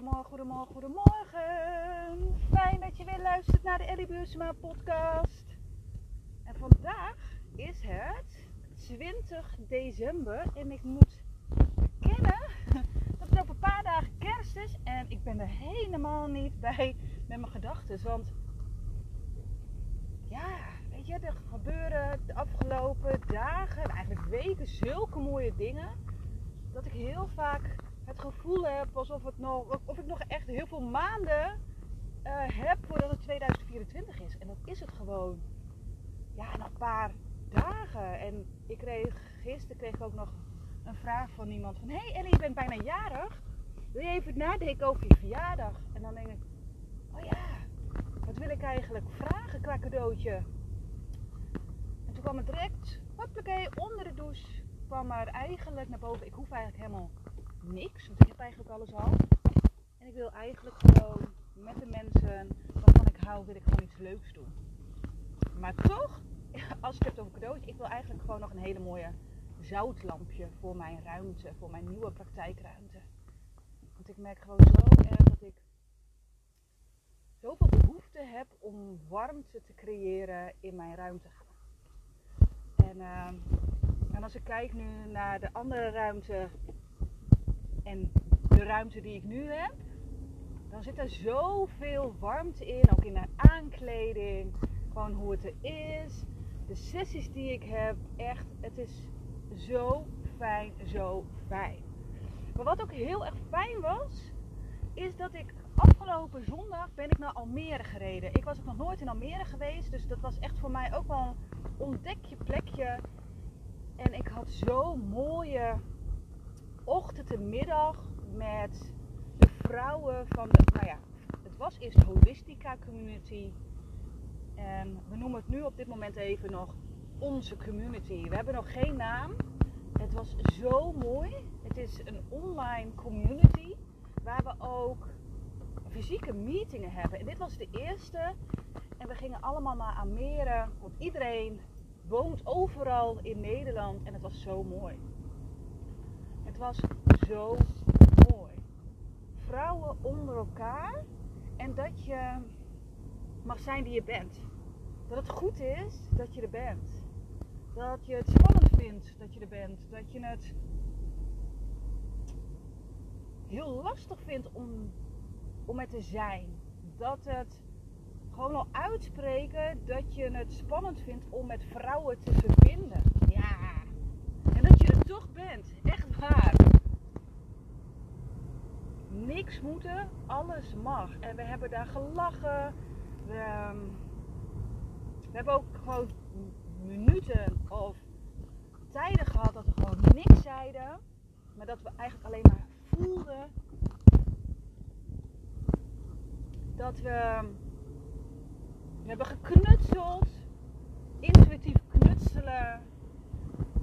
Goedemorgen, goedemorgen, goedemorgen. Fijn dat je weer luistert naar de Ellie Buursma podcast. En vandaag is het 20 december en ik moet bekennen dat het over een paar dagen kerst is en ik ben er helemaal niet bij met mijn gedachten. Want ja, weet je, er gebeuren de afgelopen dagen, eigenlijk weken, zulke mooie dingen dat ik heel vaak het gevoel heb alsof het nog, of ik nog echt heel veel maanden uh, heb voordat het 2024 is. En dat is het gewoon. Ja, nog een paar dagen. En ik kreeg gisteren kreeg ik ook nog een vraag van iemand van: Hey Ellie, je bent bijna jarig. Wil je even nadenken over je verjaardag? En dan denk ik: Oh ja, wat wil ik eigenlijk vragen qua cadeautje? En toen kwam het direct, hoppakee, onder de douche kwam er eigenlijk naar boven. Ik hoef eigenlijk helemaal niks, want ik heb eigenlijk alles al. En ik wil eigenlijk gewoon met de mensen waarvan ik hou, wil ik gewoon iets leuks doen. Maar toch, als je het hebt over cadeautje, ik wil eigenlijk gewoon nog een hele mooie zoutlampje voor mijn ruimte, voor mijn nieuwe praktijkruimte. Want ik merk gewoon zo erg dat ik zoveel behoefte heb om warmte te creëren in mijn ruimte. En, uh, en als ik kijk nu naar de andere ruimte en de ruimte die ik nu heb, dan zit er zoveel warmte in. Ook in de aankleding, gewoon hoe het er is. De sessies die ik heb, echt, het is zo fijn, zo fijn. Maar wat ook heel erg fijn was, is dat ik afgelopen zondag ben ik naar Almere gereden. Ik was ook nog nooit in Almere geweest, dus dat was echt voor mij ook wel een ontdekje plekje. En ik had zo mooie ochtend en middag met de vrouwen van de, nou ja, het was eerst Holistica Community. En we noemen het nu op dit moment even nog onze community. We hebben nog geen naam. Het was zo mooi. Het is een online community waar we ook fysieke meetingen hebben. En dit was de eerste. En we gingen allemaal naar Almere. Want iedereen woont overal in Nederland. En het was zo mooi was zo mooi. Vrouwen onder elkaar en dat je mag zijn die je bent. Dat het goed is dat je er bent. Dat je het spannend vindt dat je er bent. Dat je het heel lastig vindt om, om er te zijn. Dat het gewoon al uitspreken dat je het spannend vindt om met vrouwen te verbinden. Ja. En dat je er toch Echt waar niks moeten, alles mag. En we hebben daar gelachen. We, ehm, we hebben ook gewoon minuten of tijden gehad dat we gewoon niks zeiden. Maar dat we eigenlijk alleen maar voelden. Dat we, we hebben geknutseld. Intuïtief knutselen.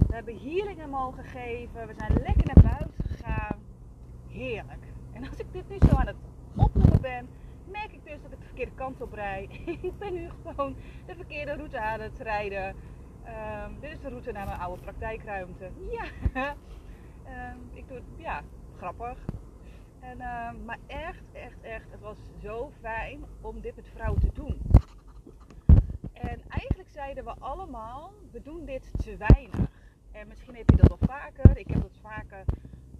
We hebben healingen mogen geven. We zijn lekker naar buiten gegaan. Heerlijk. En als ik dit nu zo aan het opnoemen ben, merk ik dus dat ik de verkeerde kant op rijd. ik ben nu gewoon de verkeerde route aan het rijden. Ehm, dit is de route naar mijn oude praktijkruimte. Ja, um, ik doe het, ja, grappig. En, ehm, maar echt, echt, echt, het was zo fijn om dit met vrouwen te doen. En eigenlijk zeiden we allemaal, we doen dit te weinig. En misschien heb je dat wel vaker. Ik heb dat vaker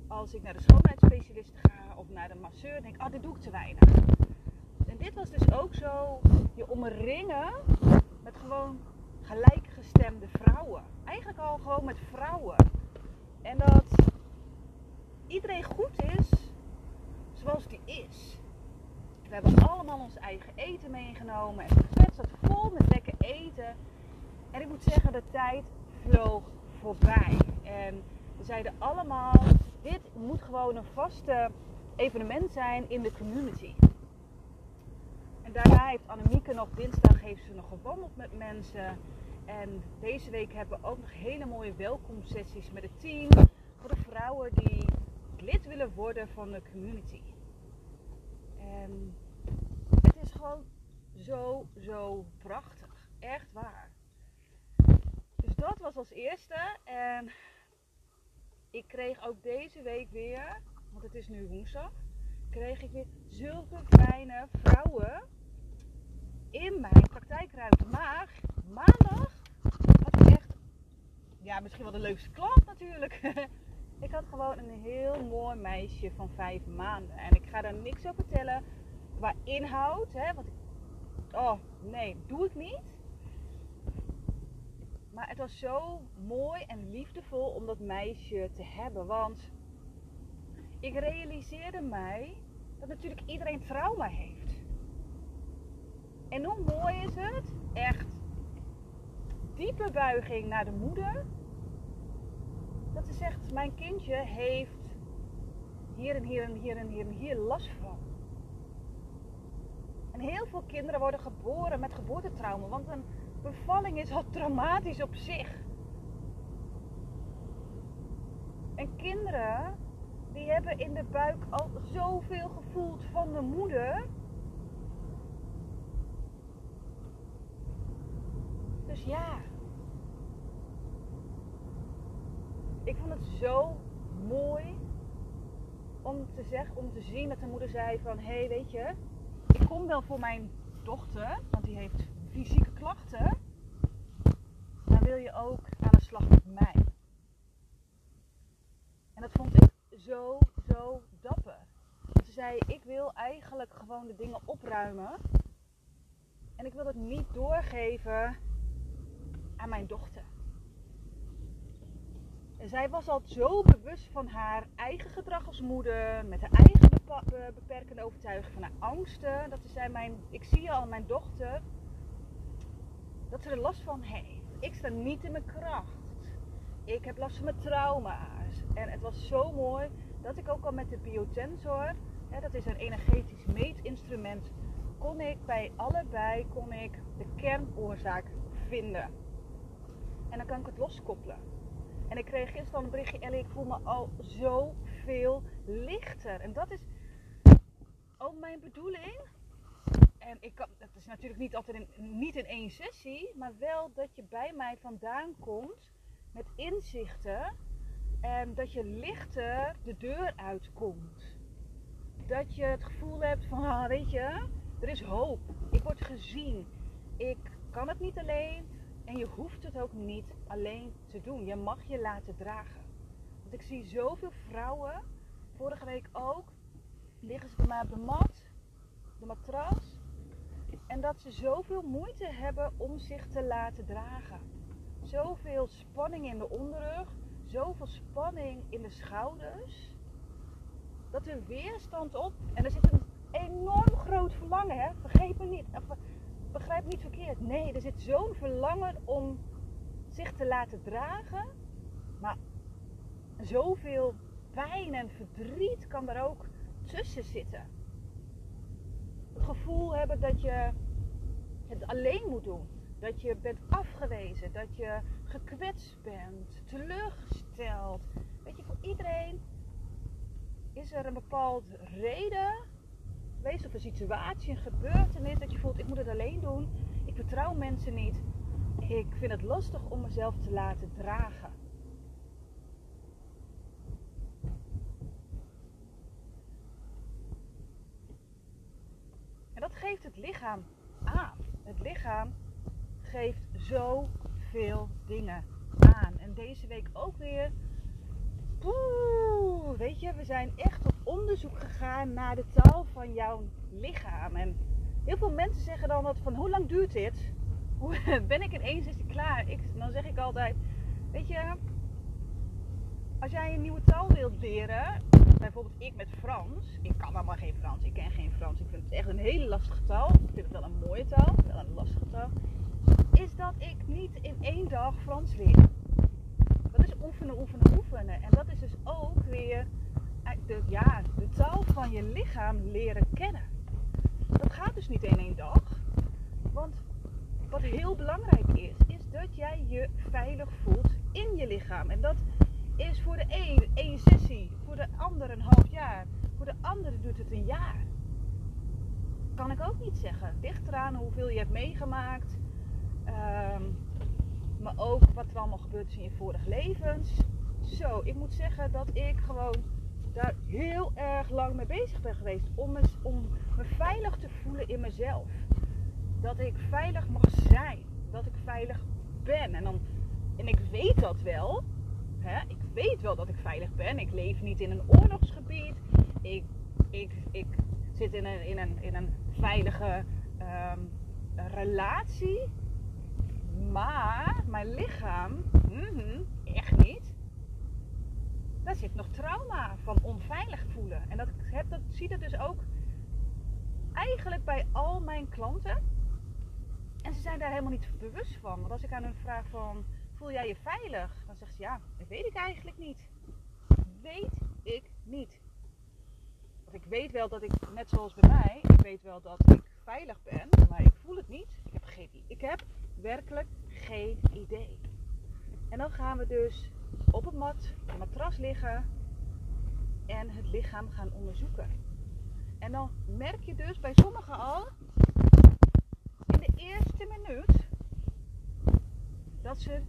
als ik naar de schoonheidsspecialist ga of naar de masseur, denk ik, oh, dit doe ik te weinig. En dit was dus ook zo je omringen met gewoon gelijkgestemde vrouwen. Eigenlijk al gewoon met vrouwen. En dat iedereen goed is zoals die is. We hebben allemaal ons eigen eten meegenomen. En het vet zat vol met lekker eten. En ik moet zeggen, de tijd vloog voorbij. En we zeiden allemaal, dit moet gewoon een vaste evenement zijn in de community. En daarna heeft Annemieke nog dinsdag heeft ze nog gewandeld met mensen. En deze week hebben we ook nog hele mooie welkomsessies met het team. Voor de vrouwen die lid willen worden van de community. En het is gewoon zo, zo prachtig. Echt waar. Dat was als eerste. En ik kreeg ook deze week weer, want het is nu woensdag, kreeg ik weer zulke fijne vrouwen in mijn praktijkruimte. Maar maandag had ik echt, ja, misschien wel de leukste klant natuurlijk. ik had gewoon een heel mooi meisje van vijf maanden. En ik ga daar niks over vertellen qua inhoud. Hè, want oh nee, doe ik niet. Maar het was zo mooi en liefdevol om dat meisje te hebben. Want ik realiseerde mij dat natuurlijk iedereen trauma heeft. En hoe mooi is het? Echt diepe buiging naar de moeder. Dat ze zegt, mijn kindje heeft hier en hier en hier en hier en hier last van. En heel veel kinderen worden geboren met geboortetrauma. Want een bevalling is al traumatisch op zich. En kinderen die hebben in de buik al zoveel gevoeld van de moeder. Dus ja. Ik vond het zo mooi om te zeggen, om te zien dat de moeder zei van hé hey, weet je, ik kom wel voor mijn dochter, want die heeft fysieke klachten. Dan wil je ook aan de slag met mij. En dat vond ik zo, zo dapper. Ze zei, ik wil eigenlijk gewoon de dingen opruimen. En ik wil het niet doorgeven aan mijn dochter. En zij was al zo bewust van haar eigen gedrag als moeder, met haar eigen beperkende overtuiging, van haar angsten. Dat ze zei, mijn, ik zie al mijn dochter, dat ze er last van heeft. Ik sta niet in mijn kracht. Ik heb last van mijn trauma's. En het was zo mooi dat ik ook al met de biotensor, hè, dat is een energetisch meetinstrument, kon ik bij allebei kon ik de kernoorzaak vinden. En dan kan ik het loskoppelen. En ik kreeg gisteren een berichtje, Ellie, ik voel me al zo veel lichter. En dat is ook mijn bedoeling. En ik kan, dat is natuurlijk niet altijd in, niet in één sessie, maar wel dat je bij mij vandaan komt met inzichten en dat je lichter de deur uitkomt. Dat je het gevoel hebt van, ah, weet je, er is hoop. Ik word gezien. Ik kan het niet alleen en je hoeft het ook niet alleen te doen. Je mag je laten dragen. Want ik zie zoveel vrouwen, vorige week ook, liggen ze bij mij op de mat, de matras. En dat ze zoveel moeite hebben om zich te laten dragen. Zoveel spanning in de onderrug, zoveel spanning in de schouders. Dat er weerstand op. En er zit een enorm groot verlangen, hè? Vergeet me niet. Begrijp me niet verkeerd. Nee, er zit zo'n verlangen om zich te laten dragen. Maar zoveel pijn en verdriet kan daar ook tussen zitten. Het gevoel hebben dat je het alleen moet doen. Dat je bent afgewezen, dat je gekwetst bent, teleurgesteld. Weet je, voor iedereen is er een bepaald reden geweest of een situatie, een gebeurtenis dat je voelt, ik moet het alleen doen. Ik vertrouw mensen niet. Ik vind het lastig om mezelf te laten dragen. En dat geeft het lichaam aan. Het lichaam geeft zoveel dingen aan. En deze week ook weer. Poeh, weet je, we zijn echt op onderzoek gegaan naar de taal van jouw lichaam. En heel veel mensen zeggen dan dat van hoe lang duurt dit? Ben ik ineens is het klaar? Ik, dan zeg ik altijd, weet je, als jij een nieuwe taal wilt leren, bijvoorbeeld ik met Frans, ik kan allemaal geen Frans, ik ken geen Frans, ik vind het echt een hele lastige taal. Ik vind het wel een mooie taal, wel een lastige taal is dat ik niet in één dag Frans leer. Dat is oefenen, oefenen, oefenen. En dat is dus ook weer de, ja, de taal van je lichaam leren kennen. Dat gaat dus niet in één dag. Want wat heel belangrijk is, is dat jij je veilig voelt in je lichaam. En dat is voor de een één sessie, voor de ander een half jaar, voor de andere doet het een jaar. Kan ik ook niet zeggen. Ligt eraan hoeveel je hebt meegemaakt, Ehm, maar ook wat er allemaal gebeurd is in je vorige levens. Zo, ik moet zeggen dat ik gewoon daar heel erg lang mee bezig ben geweest. Om me, om veilig te voelen in mezelf. Dat ik veilig mag zijn. Dat ik veilig ben. En, dan, en ik weet dat wel. Hè? Ik weet wel dat ik veilig ben. Ik leef niet in een oorlogsgebied. Ik, ik, ik zit in een, in een, in een veilige ehm, relatie. Maar mijn lichaam, mhm, echt niet. Daar zit nog trauma van onveilig voelen. En dat, heb, dat zie ik dus ook eigenlijk bij al mijn klanten. En ze zijn daar helemaal niet bewust van. Want als ik aan hun vraag van, voel jij je veilig? Dan zegt ze, ja, dat weet ik eigenlijk niet. Weet ik niet. Want ik weet wel dat ik, net zoals bij mij, ik weet wel dat ik veilig ben, maar ik voel het niet. Ik heb geen Ik heb werkelijk geen idee. En dan gaan we dus op het mat, op het matras liggen en het lichaam gaan onderzoeken. En dan merk je dus bij sommigen al in de eerste minuut dat ze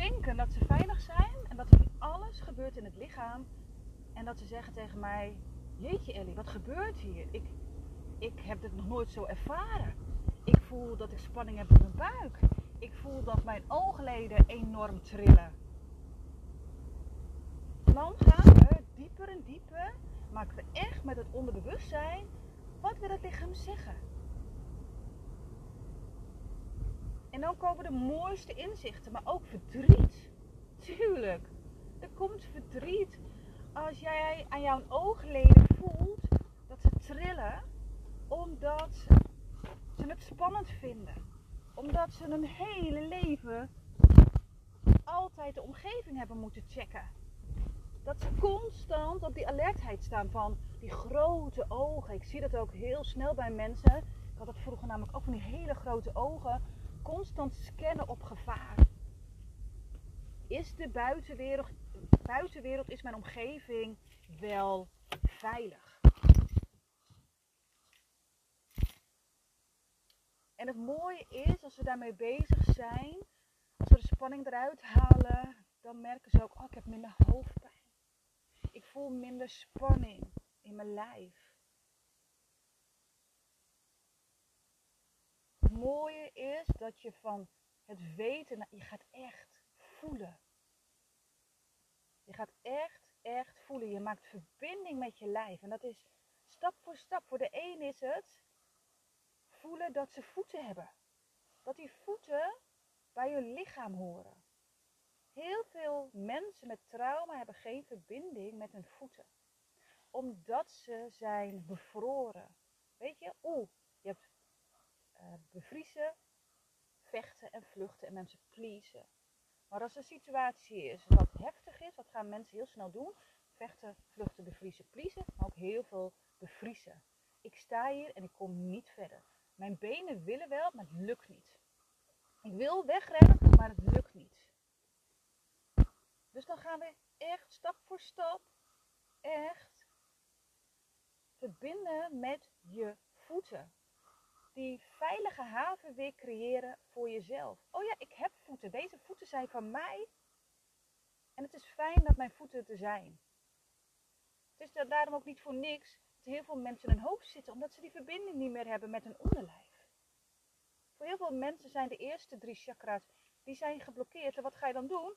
denken dat ze veilig zijn en dat er alles gebeurt in het lichaam. En dat ze zeggen tegen mij: Jeetje Ellie, wat gebeurt hier? Ik, ik heb dit nog nooit zo ervaren. Ik voel dat ik spanning heb in mijn buik. Ik voel dat mijn oogleden enorm trillen. Dan gaan we dieper en dieper. Maken we echt met het onderbewustzijn. Wat wil het lichaam zeggen? En dan komen de mooiste inzichten, maar ook verdriet. Tuurlijk. Er komt verdriet als jij aan jouw oogleden voelt dat ze trillen omdat ze het spannend vinden. Omdat ze hun hele leven altijd de omgeving hebben moeten checken. Dat ze constant op die alertheid staan van die grote ogen. Ik zie dat ook heel snel bij mensen. Ik had dat vroeger namelijk ook van die hele grote ogen. Constant scannen op gevaar. Is de buitenwereld, buitenwereld is mijn omgeving wel veilig? En het mooie is, als we daarmee bezig zijn, als we de spanning eruit halen, dan merken ze ook, oh, ik heb minder hoofdpijn. Ik voel minder spanning in mijn lijf. Het mooie is dat je van het weten, je gaat echt voelen. Je gaat echt, echt voelen. Je maakt verbinding met je lijf. En dat is stap voor stap. Voor de een is het voelen dat ze voeten hebben. Dat die voeten bij je lichaam horen. Heel veel mensen met trauma hebben geen verbinding met hun voeten. Omdat ze zijn bevroren. Weet je, oeh, bevriezen, vechten en vluchten en mensen pleasen. Maar als een situatie is wat heftig is, wat gaan mensen heel snel doen? Vechten, vluchten, bevriezen, pleasen, maar ook heel veel bevriezen. Ik sta hier en ik kom niet verder. Mijn benen willen wel, maar het lukt niet. Ik wil wegrennen, maar het lukt niet. Dus dan gaan we echt stap voor stap, echt verbinden met je voeten. Die veilige haven weer creëren voor jezelf. Oh ja, ik heb voeten. Deze voeten zijn van mij. En het is fijn dat mijn voeten er zijn. Het is daarom ook niet voor niks dat heel veel mensen in hun hoofd zitten, omdat ze die verbinding niet meer hebben met hun onderlijf. Voor heel veel mensen zijn de eerste drie chakra's die zijn geblokkeerd. En wat ga je dan doen?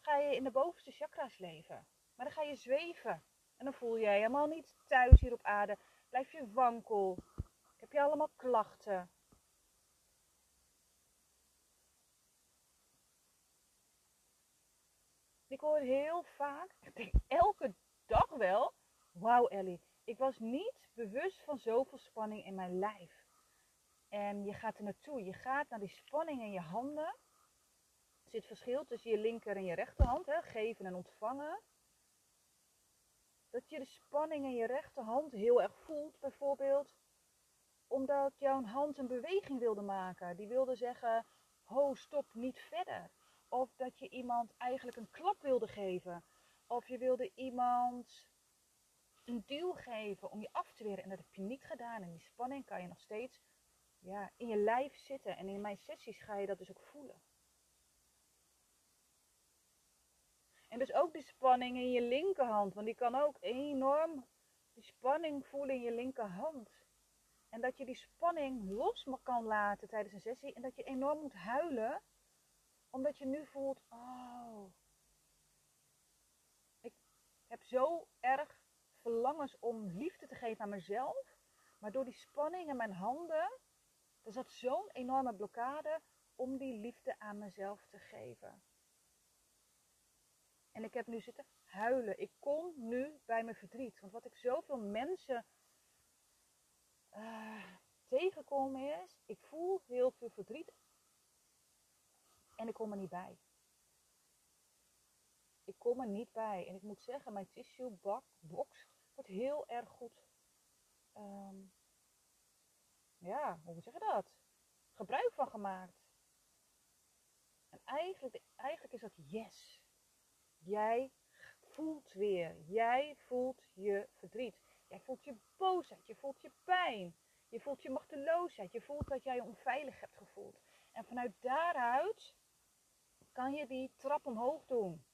Ga je in de bovenste chakra's leven. Maar dan ga je zweven. En dan voel je je helemaal niet thuis hier op aarde. Blijf je wankel. Je allemaal klachten. Ik hoor heel vaak, ik denk elke dag wel, wauw Ellie, ik was niet bewust van zoveel spanning in mijn lijf. En je gaat er naartoe. Je gaat naar die spanning in je handen. Er zit verschil tussen je linker en je rechterhand. Hè? Geven en ontvangen. Dat je de spanning in je rechterhand heel erg voelt, bijvoorbeeld. Omdat jouw hand een beweging wilde maken. Die wilde zeggen, ho, stop, niet verder. Of dat je iemand eigenlijk een klap wilde geven. Of je wilde iemand een duw geven om je af te weren. En dat heb je niet gedaan. En die spanning kan je nog steeds ja, in je lijf zitten. En in mijn sessies ga je dat dus ook voelen. En dus ook die spanning in je linkerhand, want die kan ook enorm die spanning voelen in je linkerhand. En dat je die spanning los kan laten tijdens een sessie en dat je enorm moet huilen, omdat je nu voelt, oh, ik heb zo erg verlangens om liefde te geven aan mezelf, maar door die spanning in mijn handen, er zat zo'n enorme blokkade om die liefde aan mezelf te geven. En ik heb nu zitten huilen. Ik kom nu bij mijn verdriet. Want wat ik zoveel mensen uh, tegenkom is, ik voel heel veel verdriet en ik kom er niet bij. Ik kom er niet bij. En ik moet zeggen, mijn tissue box wordt heel erg goed. Um, ja, hoe zeg je dat? Gebruik van gemaakt. En eigenlijk, eigenlijk is dat yes. Jij voelt weer. Jij voelt je verdriet. Jij voelt je boosheid. Je voelt je pijn. Je voelt je machteloosheid. Je voelt dat jij je onveilig hebt gevoeld. En vanuit daaruit kan je die trap omhoog doen.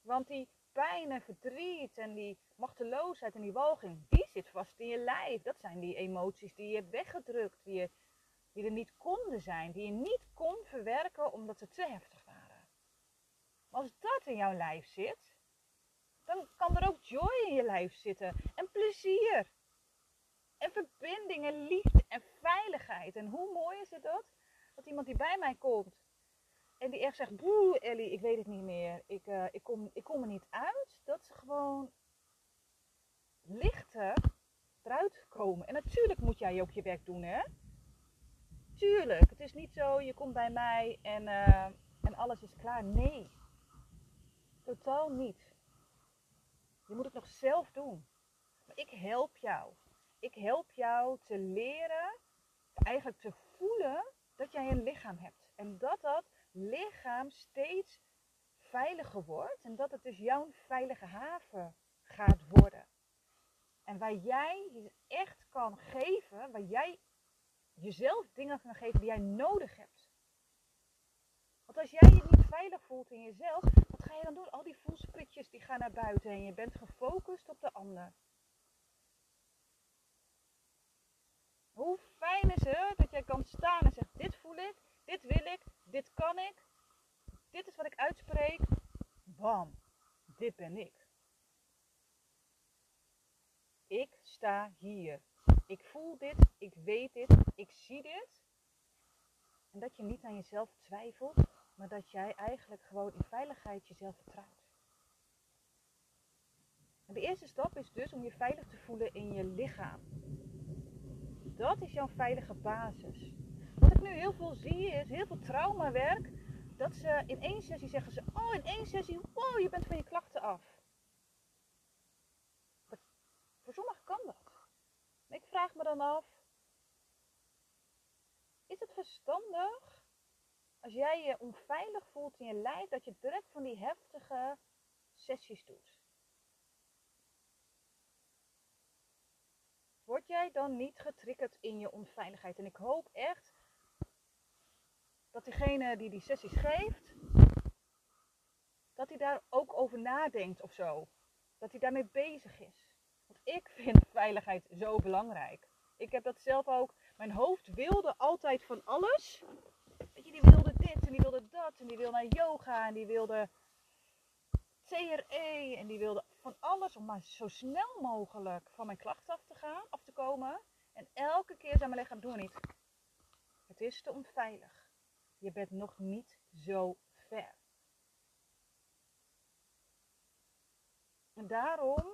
Want die pijn en verdriet en die machteloosheid en die walging, die zit vast in je lijf. Dat zijn die emoties die je hebt weggedrukt, die, je, die er niet konden zijn, die je niet kon verwerken omdat ze te heftig waren. Maar als dat in jouw lijf zit, dan kan er ook joy in je lijf zitten en plezier. En verbinding en liefde en veiligheid. En hoe mooi is het dat? Dat iemand die bij mij komt en die echt zegt, boe Ellie, ik weet het niet meer. Ik, uh, ik, kom, ik kom er niet uit. Dat ze gewoon lichter eruit komen. En natuurlijk moet jij ook je werk doen, hè? Tuurlijk. Het is niet zo, je komt bij mij en, uh, en alles is klaar. Nee. Totaal niet. Je moet het nog zelf doen. Maar ik help jou. Ik help jou te leren, eigenlijk te voelen dat jij een lichaam hebt. En dat dat lichaam steeds veiliger wordt. En dat het dus jouw veilige haven gaat worden. En waar jij je echt kan geven, waar jij jezelf dingen kan geven die jij nodig hebt. Want als jij je niet veilig voelt in jezelf, ga dan doen? Al die voelspritjes die gaan naar buiten en je bent gefocust op de ander. Hoe fijn is het dat jij kan staan en zegt, dit voel ik, dit wil ik, dit kan ik, dit is wat ik uitspreek. Bam, dit ben ik. Ik sta hier. Ik voel dit, ik weet dit, ik zie dit. En dat je niet aan jezelf twijfelt, maar dat jij eigenlijk gewoon in veiligheid jezelf vertrouwt. De eerste stap is dus om je veilig te voelen in je lichaam. Dat is jouw veilige basis. Wat ik nu heel veel zie is heel veel traumawerk. Dat ze in één sessie zeggen ze, oh in één sessie, wow, je bent van je klachten af. voor sommigen kan dat. ik vraag me dan af, is het verstandig als jij je onveilig voelt in je lijf, dat je direct van die heftige sessies doet? Word jij dan niet getriggerd in je onveiligheid? En ik hoop echt dat diegene die die sessies geeft, dat hij daar ook over nadenkt of zo. Dat hij daarmee bezig is. Want ik vind veiligheid zo belangrijk. Ik heb dat zelf ook. Mijn hoofd wilde altijd van alles. Weet je, die wilde en die wilde dat. En die wilde naar yoga en die wilde CRE. En die wilde van alles om maar zo snel mogelijk van mijn klachten af te gaan, af te komen. En elke keer zei mijn lichaam, doe niet. Het is te onveilig. Je bent nog niet zo ver. En daarom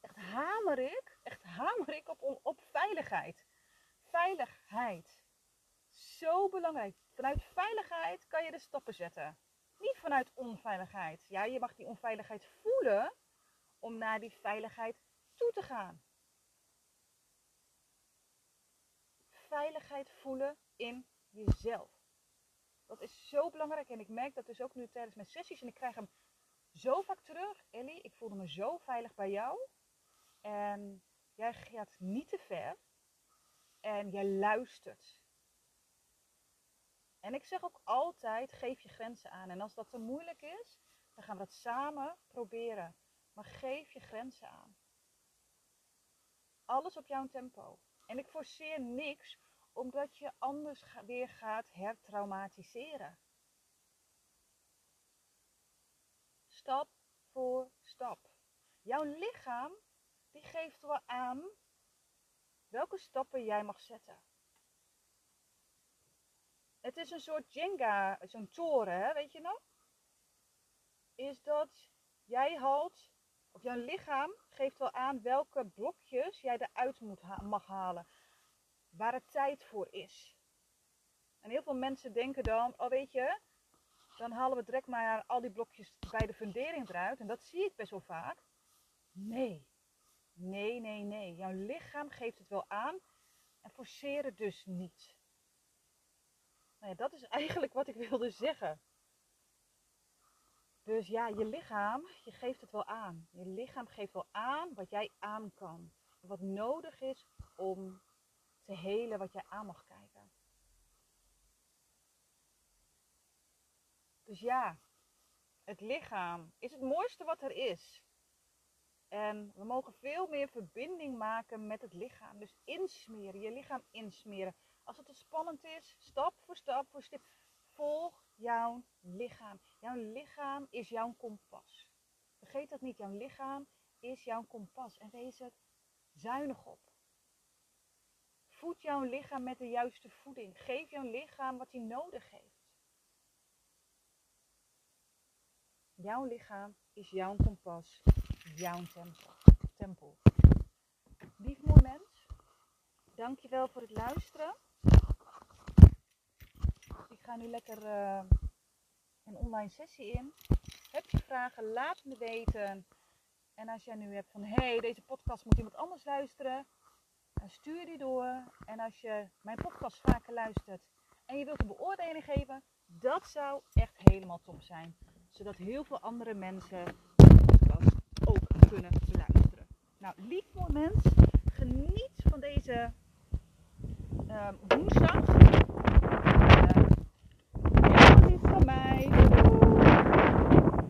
echt hamer ik, echt hamer ik op, op veiligheid. Veiligheid. Zo belangrijk. Vanuit veiligheid kan je de stappen zetten. Niet vanuit onveiligheid. Ja, je mag die onveiligheid voelen om naar die veiligheid toe te gaan. Veiligheid voelen in jezelf. Dat is zo belangrijk en ik merk dat dus ook nu tijdens mijn sessies en ik krijg hem zo vaak terug. Ellie, ik voelde me zo veilig bij jou. En jij gaat niet te ver. En jij luistert. En ik zeg ook altijd, geef je grenzen aan. En als dat te moeilijk is, dan gaan we dat samen proberen. Maar geef je grenzen aan. Alles op jouw tempo. En ik forceer niks, omdat je anders weer gaat hertraumatiseren. Stap voor stap. Jouw lichaam, die geeft wel aan welke stappen jij mag zetten. Is een soort Jenga, zo'n toren, hè? weet je nog? Is dat jij haalt, of jouw lichaam geeft wel aan welke blokjes jij eruit moet mag halen. Waar het tijd voor is. En heel veel mensen denken dan, oh weet je, dan halen we direct maar al die blokjes bij de fundering eruit. En dat zie ik best wel vaak. Nee, nee, nee, nee. Jouw lichaam geeft het wel aan en forceer het dus niet. Dat is eigenlijk wat ik wilde zeggen. Dus ja, je lichaam, je geeft het wel aan. Je lichaam geeft wel aan wat jij aan kan. Wat nodig is om te helen wat jij aan mag kijken. Dus ja, het lichaam is het mooiste wat er is. En we mogen veel meer verbinding maken met het lichaam. Dus insmeren, je lichaam insmeren. Als het te spannend is, stap voor stap voor stap, volg jouw lichaam. Jouw lichaam is jouw kompas. Vergeet dat niet, jouw lichaam is jouw kompas. En wees er zuinig op. Voed jouw lichaam met de juiste voeding. Geef jouw lichaam wat hij nodig heeft. Jouw lichaam is jouw kompas, jouw tempel. tempel. Lief mooi mens, dankjewel voor het luisteren ga nu lekker uh, een online sessie in. Heb je vragen? Laat me weten. En als jij nu hebt van, hé, hey, deze podcast moet iemand anders luisteren, dan stuur die door. En als je mijn podcast vaker luistert en je wilt een beoordeling geven, dat zou echt helemaal top zijn. Zodat heel veel andere mensen de podcast ook kunnen beluisteren. Nou, lief mooi mens, geniet van deze uh, woensdag.